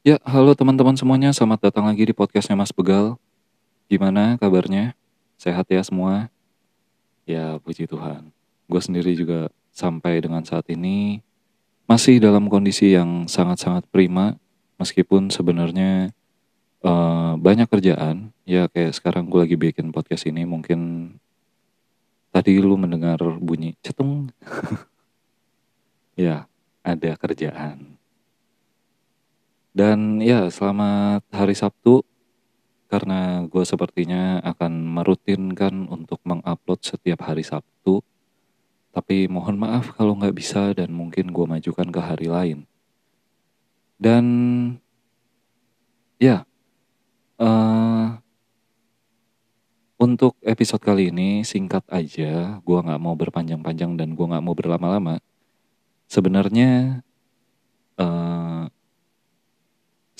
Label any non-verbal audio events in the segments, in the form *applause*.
Ya, halo teman-teman semuanya, selamat datang lagi di podcastnya Mas Begal. Gimana kabarnya? Sehat ya semua? Ya, puji Tuhan. Gue sendiri juga sampai dengan saat ini masih dalam kondisi yang sangat-sangat prima, meskipun sebenarnya uh, banyak kerjaan. Ya, kayak sekarang gue lagi bikin podcast ini, mungkin tadi lu mendengar bunyi cetung. *laughs* ya, ada kerjaan dan ya selamat hari Sabtu karena gue sepertinya akan merutinkan untuk mengupload setiap hari Sabtu. Tapi mohon maaf kalau nggak bisa dan mungkin gue majukan ke hari lain. Dan ya, uh, untuk episode kali ini singkat aja, gue nggak mau berpanjang-panjang dan gue nggak mau berlama-lama. Sebenarnya uh,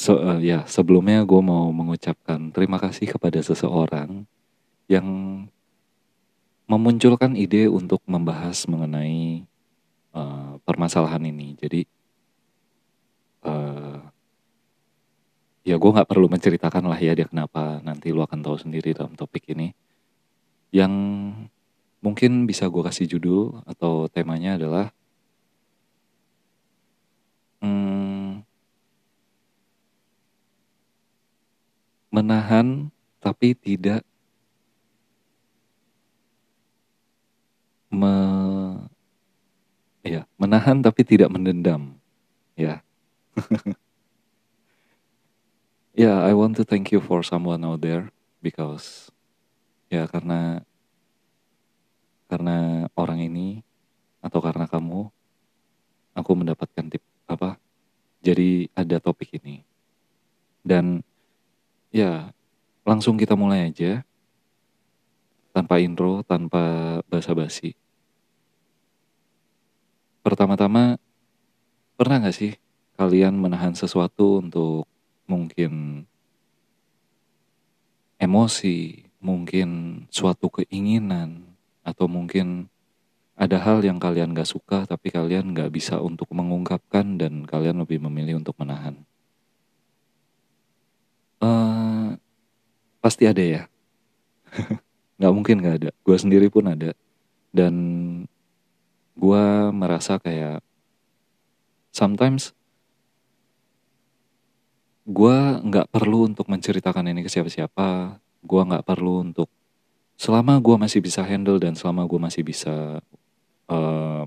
So, uh, ya, sebelumnya gue mau mengucapkan terima kasih kepada seseorang yang memunculkan ide untuk membahas mengenai uh, permasalahan ini. Jadi, uh, ya gue nggak perlu menceritakan lah ya dia kenapa. Nanti lu akan tahu sendiri dalam topik ini. Yang mungkin bisa gue kasih judul atau temanya adalah menahan tapi tidak me ya menahan tapi tidak mendendam ya. *laughs* Ya yeah, I want to thank you for someone out there because ya karena karena orang ini atau karena kamu aku mendapatkan tip apa jadi ada topik ini. Dan Ya, langsung kita mulai aja. Tanpa intro, tanpa basa-basi. Pertama-tama, pernah gak sih kalian menahan sesuatu untuk mungkin emosi, mungkin suatu keinginan, atau mungkin ada hal yang kalian gak suka tapi kalian gak bisa untuk mengungkapkan dan kalian lebih memilih untuk menahan. Uh, pasti ada ya. *laughs* nggak mungkin nggak ada. Gue sendiri pun ada. Dan gue merasa kayak sometimes gue nggak perlu untuk menceritakan ini ke siapa-siapa. Gue nggak perlu untuk selama gue masih bisa handle dan selama gue masih bisa uh,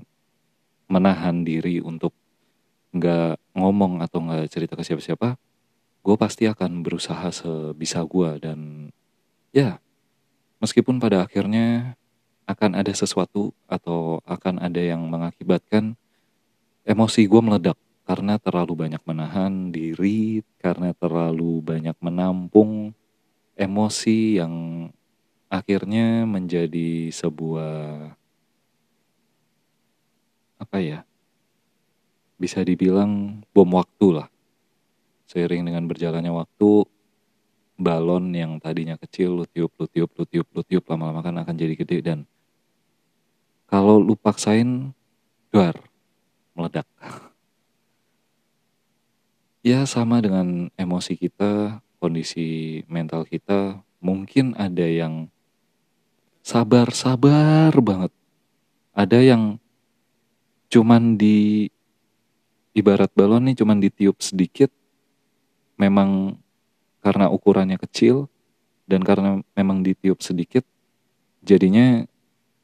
menahan diri untuk nggak ngomong atau nggak cerita ke siapa-siapa, gue pasti akan berusaha sebisa gue dan ya meskipun pada akhirnya akan ada sesuatu atau akan ada yang mengakibatkan emosi gue meledak karena terlalu banyak menahan diri, karena terlalu banyak menampung emosi yang akhirnya menjadi sebuah apa ya bisa dibilang bom waktu lah Seiring dengan berjalannya waktu, balon yang tadinya kecil lu tiup, lu tiup, lu tiup, lu tiup lama-lama kan akan jadi gede dan kalau lu paksain duar meledak. *laughs* ya sama dengan emosi kita, kondisi mental kita, mungkin ada yang sabar-sabar banget. Ada yang cuman di ibarat balon nih cuman ditiup sedikit memang karena ukurannya kecil dan karena memang ditiup sedikit jadinya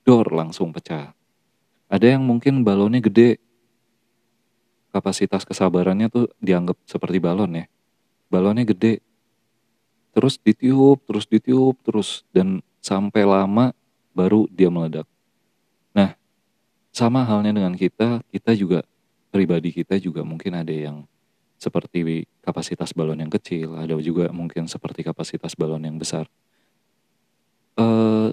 door langsung pecah. Ada yang mungkin balonnya gede. Kapasitas kesabarannya tuh dianggap seperti balon ya. Balonnya gede. Terus ditiup, terus ditiup, terus dan sampai lama baru dia meledak. Nah, sama halnya dengan kita, kita juga pribadi kita juga mungkin ada yang seperti kapasitas balon yang kecil, ada juga mungkin seperti kapasitas balon yang besar. Uh,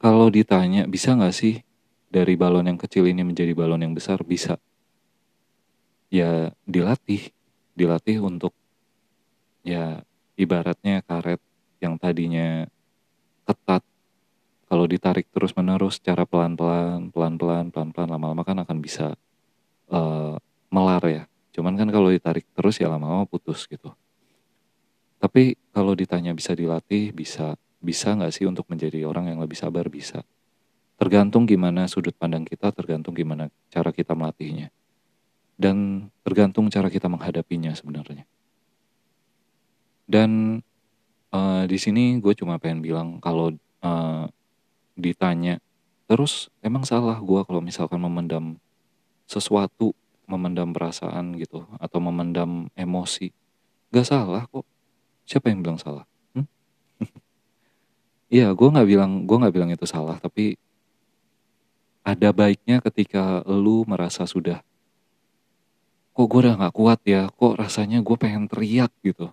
kalau ditanya bisa nggak sih dari balon yang kecil ini menjadi balon yang besar? Bisa. Ya dilatih, dilatih untuk ya ibaratnya karet yang tadinya ketat kalau ditarik terus menerus secara pelan pelan pelan pelan pelan pelan lama lama kan akan bisa uh, melar ya cuman kan kalau ditarik terus ya lama-lama putus gitu. Tapi kalau ditanya bisa dilatih bisa bisa nggak sih untuk menjadi orang yang lebih sabar? Bisa. Tergantung gimana sudut pandang kita tergantung gimana cara kita melatihnya. Dan tergantung cara kita menghadapinya sebenarnya. Dan uh, di sini gue cuma pengen bilang kalau uh, ditanya terus emang salah gue kalau misalkan memendam sesuatu memendam perasaan gitu atau memendam emosi. Gak salah kok. Siapa yang bilang salah? Hmm? *laughs* Iya, gue nggak bilang gue nggak bilang itu salah, tapi ada baiknya ketika lu merasa sudah. Kok gue udah nggak kuat ya, kok rasanya gue pengen teriak gitu.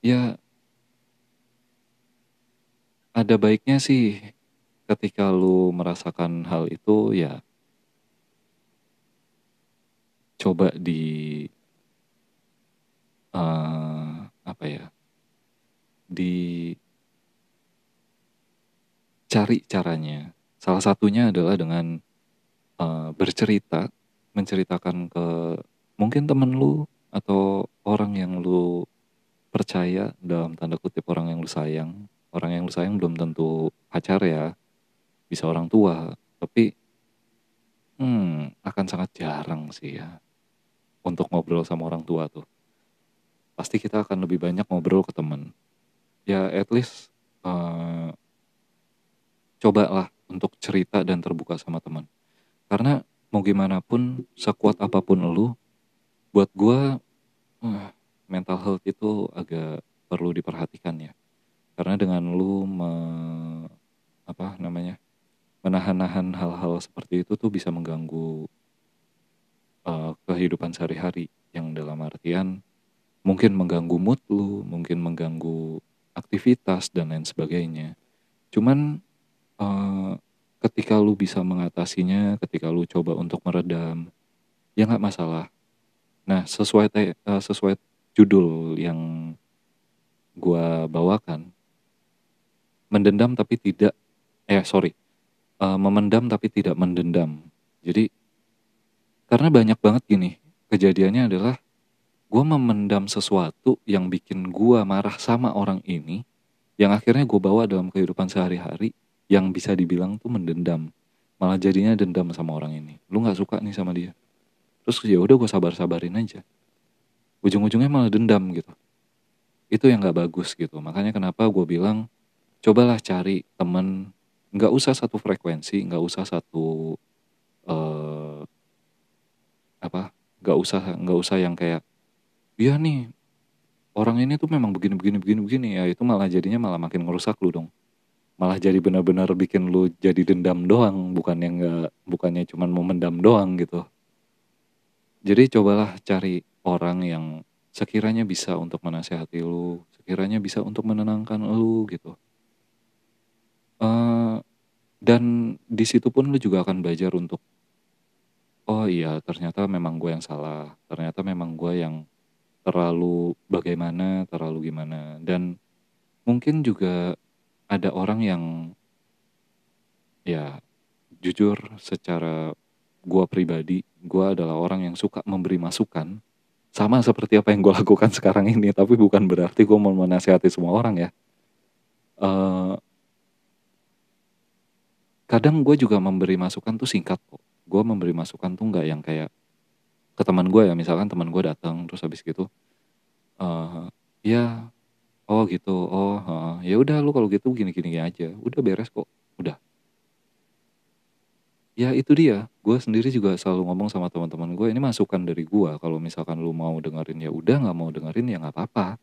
Ya, ada baiknya sih ketika lu merasakan hal itu ya coba di uh, apa ya di cari caranya. Salah satunya adalah dengan uh, bercerita menceritakan ke mungkin temen lu atau orang yang lu percaya dalam tanda kutip orang yang lu sayang. Orang yang lu sayang belum tentu pacar ya bisa orang tua. Tapi hmm akan sangat jarang sih ya untuk ngobrol sama orang tua tuh. Pasti kita akan lebih banyak ngobrol ke temen. Ya at least uh, cobalah untuk cerita dan terbuka sama teman karena mau gimana pun sekuat apa pun lu buat gue uh, mental health itu agak perlu diperhatikan ya. Karena dengan lu me, apa namanya menahan-nahan hal-hal seperti itu tuh bisa mengganggu uh, kehidupan sehari-hari yang dalam artian mungkin mengganggu mood lu, mungkin mengganggu aktivitas dan lain sebagainya. Cuman uh, ketika lu bisa mengatasinya, ketika lu coba untuk meredam, ya nggak masalah. Nah sesuai te, uh, sesuai judul yang gua bawakan, mendendam tapi tidak, eh sorry, uh, memendam tapi tidak mendendam. Jadi karena banyak banget gini kejadiannya adalah gue memendam sesuatu yang bikin gue marah sama orang ini yang akhirnya gue bawa dalam kehidupan sehari-hari yang bisa dibilang tuh mendendam. Malah jadinya dendam sama orang ini. Lu nggak suka nih sama dia. Terus ya udah gue sabar-sabarin aja. Ujung-ujungnya malah dendam gitu. Itu yang nggak bagus gitu. Makanya kenapa gue bilang cobalah cari temen. Nggak usah satu frekuensi nggak usah satu uh, apa nggak usah nggak usah yang kayak iya nih orang ini tuh memang begini begini begini begini. Ya itu malah jadinya malah makin ngerusak lu dong. Malah jadi benar-benar bikin lu jadi dendam doang bukan yang nggak bukannya cuma mau mendam doang gitu. Jadi cobalah cari orang yang sekiranya bisa untuk menasehati lu sekiranya bisa untuk menenangkan lu gitu. Uh, dan di situ pun lu juga akan belajar untuk oh iya ternyata memang gue yang salah ternyata memang gue yang terlalu bagaimana, terlalu gimana. Dan mungkin juga ada orang yang ya jujur secara gua pribadi, gua adalah orang yang suka memberi masukan. Sama seperti apa yang gue lakukan sekarang ini, tapi bukan berarti gue mau menasihati semua orang ya. Uh, kadang gue juga memberi masukan tuh singkat kok. Gue memberi masukan tuh nggak yang kayak ke teman gue ya misalkan teman gue datang terus habis gitu uh, ya oh gitu oh uh, ya udah lu kalau gitu gini gini aja udah beres kok udah. Ya itu dia. Gue sendiri juga selalu ngomong sama teman-teman gue ini masukan dari gue kalau misalkan lu mau dengerin ya udah nggak mau dengerin ya nggak apa-apa.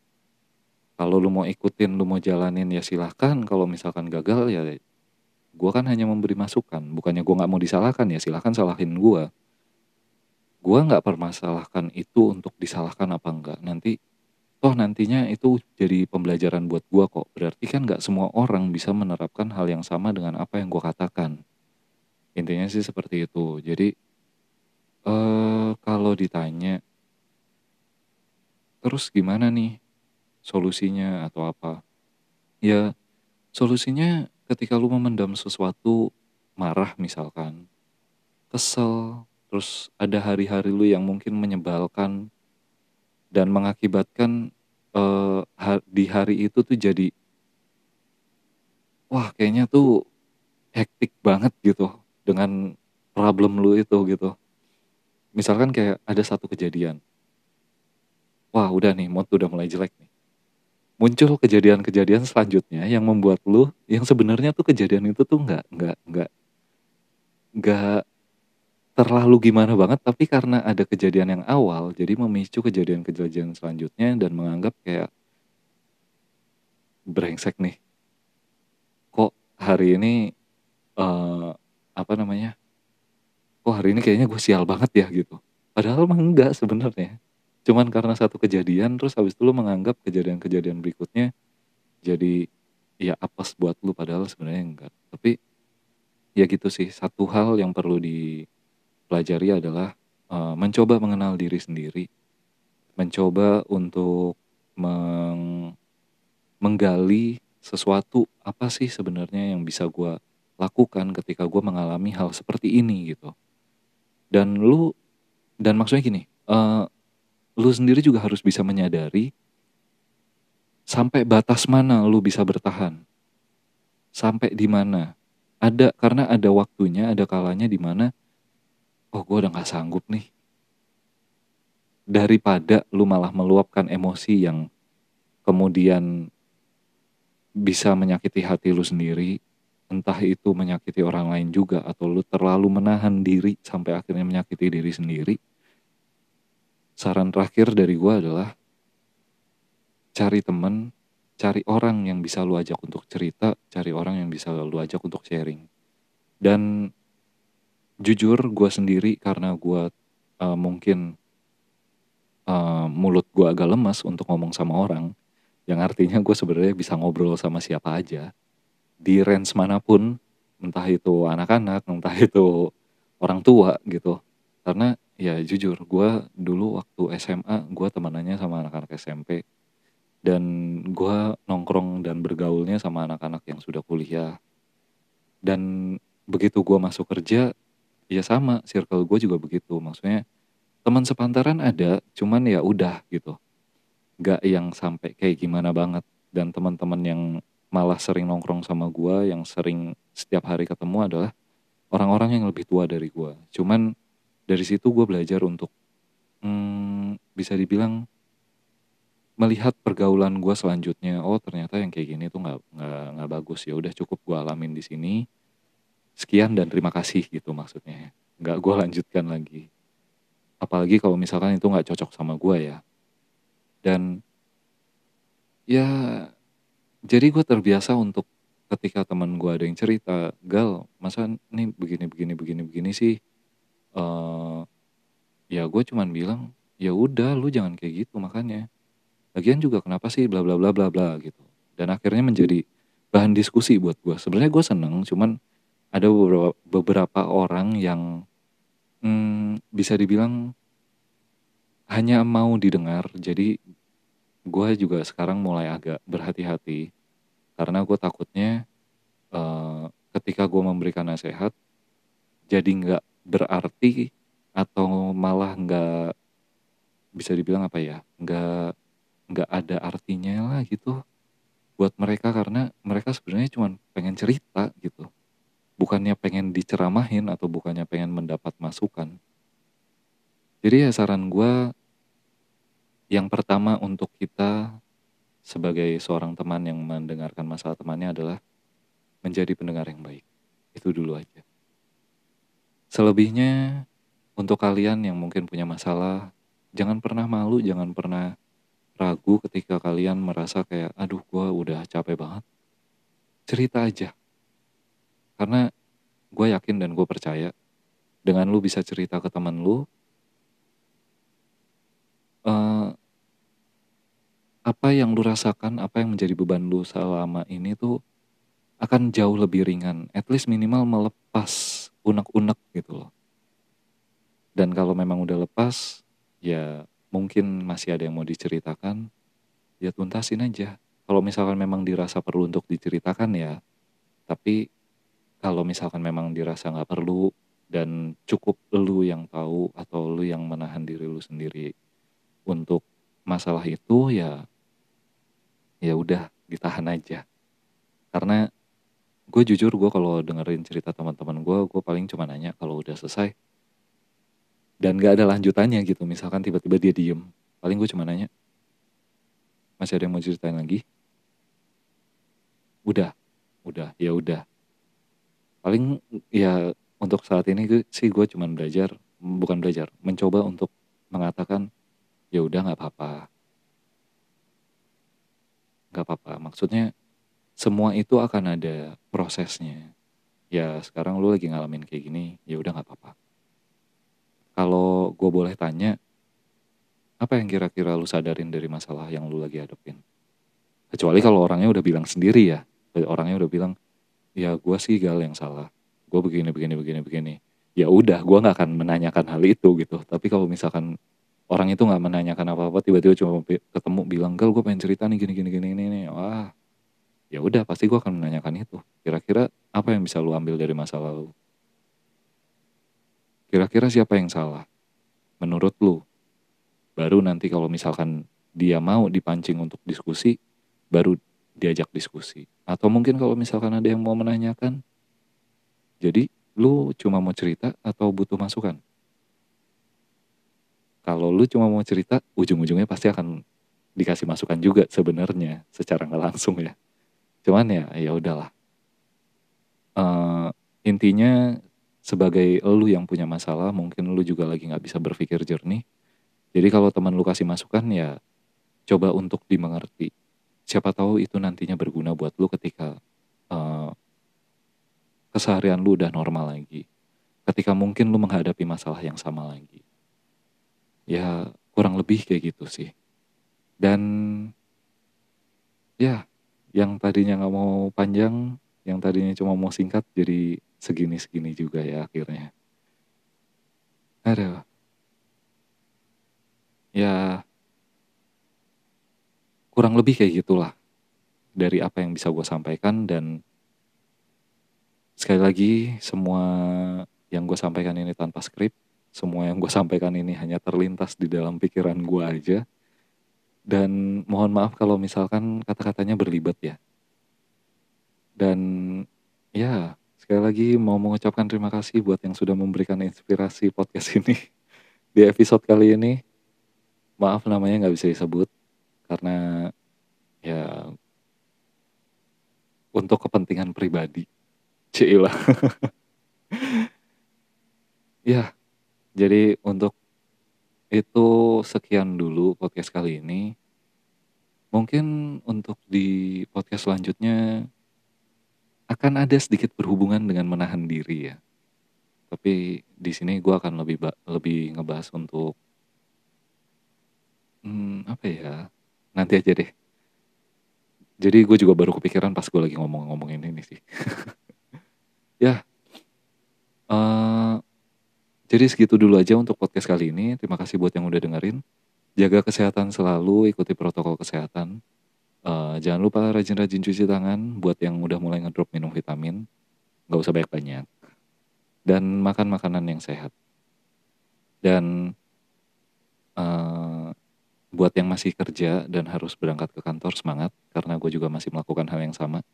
Kalau lu mau ikutin lu mau jalanin ya silahkan. Kalau misalkan gagal ya gue kan hanya memberi masukan bukannya gue nggak mau disalahkan ya silahkan salahin gue gue nggak permasalahkan itu untuk disalahkan apa enggak nanti toh nantinya itu jadi pembelajaran buat gue kok. Berarti kan nggak semua orang bisa menerapkan hal yang sama dengan apa yang gue katakan. Intinya sih seperti itu. Jadi eh kalau ditanya terus gimana nih solusinya atau apa? Ya solusinya ketika lu memendam sesuatu marah misalkan kesel terus ada hari-hari lu yang mungkin menyebalkan dan mengakibatkan uh, di hari itu tuh jadi wah kayaknya tuh hektik banget gitu dengan problem lu itu gitu. Misalkan kayak ada satu kejadian. Wah udah nih mood udah mulai jelek nih muncul kejadian-kejadian selanjutnya yang membuat lu yang sebenarnya tuh kejadian itu tuh nggak nggak nggak nggak terlalu gimana banget tapi karena ada kejadian yang awal jadi memicu kejadian-kejadian selanjutnya dan menganggap kayak brengsek nih. Kok hari ini uh, apa namanya kok hari ini kayaknya gue sial banget ya gitu. Padahal mah enggak sebenarnya cuman karena satu kejadian terus habis itu lu menganggap kejadian-kejadian berikutnya jadi ya apes buat lu padahal sebenarnya enggak. Tapi ya gitu sih. Satu hal yang perlu di pelajari adalah uh, mencoba mengenal diri sendiri, mencoba untuk meng menggali sesuatu apa sih sebenarnya yang bisa gue lakukan ketika gue mengalami hal seperti ini gitu. Dan lu dan maksudnya gini, uh, lu sendiri juga harus bisa menyadari sampai batas mana lu bisa bertahan, sampai di mana. Ada karena ada waktunya, ada kalanya di mana oh gue udah gak sanggup nih. Daripada lu malah meluapkan emosi yang kemudian bisa menyakiti hati lu sendiri, entah itu menyakiti orang lain juga atau lu terlalu menahan diri sampai akhirnya menyakiti diri sendiri. Saran terakhir dari gue adalah cari temen, cari orang yang bisa lu ajak untuk cerita, cari orang yang bisa lu ajak untuk sharing. Dan jujur gue sendiri karena gue uh, mungkin uh, mulut gue agak lemas untuk ngomong sama orang yang artinya gue sebenarnya bisa ngobrol sama siapa aja di range mana pun entah itu anak-anak entah itu orang tua gitu karena ya jujur gue dulu waktu SMA gue temanannya sama anak-anak SMP dan gue nongkrong dan bergaulnya sama anak-anak yang sudah kuliah. Dan begitu gue masuk kerja ya sama circle gue juga begitu. Maksudnya teman sepantaran ada cuman ya udah gitu. Gak yang sampai kayak gimana banget. Dan teman-teman yang malah sering nongkrong sama gue yang sering setiap hari ketemu adalah orang-orang yang lebih tua dari gue cuman dari situ gue belajar untuk hmm, bisa dibilang melihat pergaulan gue selanjutnya. Oh ternyata yang kayak gini tuh nggak nggak bagus. Ya udah cukup gue alamin di sini. Sekian dan terima kasih gitu maksudnya. Nggak gue lanjutkan lagi. Apalagi kalau misalkan itu nggak cocok sama gue ya. Dan ya jadi gue terbiasa untuk ketika teman gue ada yang cerita gal masa nih begini begini begini begini sih uh, ya gue cuman bilang ya udah lu jangan kayak gitu makanya. Lagian juga kenapa sih bla bla bla bla bla gitu. Dan akhirnya menjadi bahan diskusi buat gue sebenarnya gue seneng cuman ada beberapa, beberapa orang yang hmm, bisa dibilang hanya mau didengar. Jadi gue juga sekarang mulai agak berhati-hati karena gue takutnya uh, ketika gue memberikan nasihat jadi nggak berarti atau malah nggak bisa dibilang apa ya nggak nggak ada artinya lah gitu buat mereka karena mereka sebenarnya cuma pengen cerita gitu bukannya pengen diceramahin atau bukannya pengen mendapat masukan. Jadi ya saran gue yang pertama untuk kita sebagai seorang teman yang mendengarkan masalah temannya adalah menjadi pendengar yang baik. Itu dulu aja. Selebihnya untuk kalian yang mungkin punya masalah, jangan pernah malu, jangan pernah ragu ketika kalian merasa kayak, aduh gue udah capek banget. Cerita aja, karena gue yakin dan gue percaya dengan lu bisa cerita ke teman lu, uh, apa yang lu rasakan, apa yang menjadi beban lu selama ini tuh akan jauh lebih ringan. At least minimal melepas unek-unek gitu loh. Dan kalau memang udah lepas, ya mungkin masih ada yang mau diceritakan, ya tuntasin aja. Kalau misalkan memang dirasa perlu untuk diceritakan ya, tapi kalau misalkan memang dirasa nggak perlu dan cukup lu yang tahu atau lu yang menahan diri lu sendiri untuk masalah itu ya ya udah ditahan aja karena gue jujur gue kalau dengerin cerita teman-teman gue gue paling cuma nanya kalau udah selesai. Dan gak ada lanjutannya gitu misalkan tiba-tiba dia diem paling gue cuma nanya masih ada yang mau ceritain lagi? Udah udah ya udah. Paling ya untuk saat ini sih gue cuman belajar bukan belajar mencoba untuk mengatakan ya udah nggak apa-apa. Nggak apa-apa maksudnya semua itu akan ada prosesnya. Ya sekarang lu lagi ngalamin kayak gini ya udah nggak apa-apa. Kalau gue boleh tanya apa yang kira-kira lu sadarin dari masalah yang lu lagi hadapin? Kecuali kalau orangnya udah bilang sendiri ya. Orangnya udah bilang ya gue sih gal yang salah. Gue begini begini begini begini. Ya udah gue nggak akan menanyakan hal itu gitu. Tapi kalau misalkan orang itu nggak menanyakan apa apa tiba-tiba cuma ketemu bilang gal gue pengen cerita nih gini gini gini nih. Wah ya udah pasti gue akan menanyakan itu kira-kira apa yang bisa lu ambil dari masa lalu kira-kira siapa yang salah menurut lu baru nanti kalau misalkan dia mau dipancing untuk diskusi baru diajak diskusi. Atau mungkin kalau misalkan ada yang mau menanyakan, jadi lu cuma mau cerita atau butuh masukan? Kalau lu cuma mau cerita, ujung-ujungnya pasti akan dikasih masukan juga sebenarnya secara nggak langsung ya. Cuman ya ya udahlah. Uh, intinya sebagai lu yang punya masalah, mungkin lu juga lagi nggak bisa berpikir jernih. Jadi kalau teman lu kasih masukan ya coba untuk dimengerti siapa tahu itu nantinya berguna buat lu ketika uh, keseharian lu udah normal lagi. Ketika mungkin lu menghadapi masalah yang sama lagi. Ya kurang lebih kayak gitu sih. Dan ya yang tadinya nggak mau panjang, yang tadinya cuma mau singkat jadi segini-segini juga ya akhirnya. Aduh. Ya kurang lebih kayak gitulah dari apa yang bisa gue sampaikan dan sekali lagi semua yang gue sampaikan ini tanpa skrip semua yang gue sampaikan ini hanya terlintas di dalam pikiran gue aja dan mohon maaf kalau misalkan kata-katanya berlibat ya. Dan ya sekali lagi mau mengucapkan terima kasih buat yang sudah memberikan inspirasi podcast ini. *laughs* Di episode kali ini maaf namanya nggak bisa disebut karena ya untuk kepentingan pribadi. Cila *laughs* ya jadi untuk itu sekian dulu podcast kali ini. Mungkin untuk di podcast selanjutnya akan ada sedikit berhubungan dengan menahan diri ya. Tapi di sini gue akan lebih lebih ngebahas untuk hmm, apa ya nanti aja deh. Jadi gue juga baru kepikiran pas gue lagi ngomong-ngomongin ini sih. *laughs* Ya uh, jadi segitu dulu aja untuk podcast kali ini. Terima kasih buat yang udah dengerin. Jaga kesehatan selalu ikuti protokol kesehatan. Uh, jangan lupa rajin-rajin cuci tangan buat yang udah mulai ngedrop minum vitamin. Nggak usah banyak-banyak. Dan makan makanan yang sehat. Dan uh, buat yang masih kerja dan harus berangkat ke kantor semangat. Karena gue juga masih melakukan hal yang sama.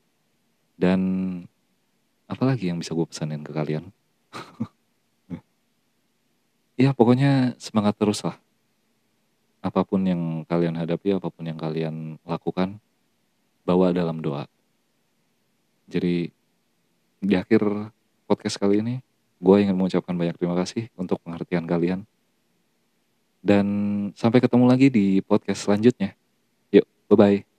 Dan apalagi yang bisa gue pesanin ke kalian *laughs* ya pokoknya semangat terus lah apa pun yang kalian hadapi apa pun yang kalian lakukan bawa dalam doa jadi di akhir podcast kali ini gue ingin mengucapkan banyak terima kasih untuk pengertian kalian dan sampai ketemu lagi di podcast selanjutnya. Yuk, bye-bye.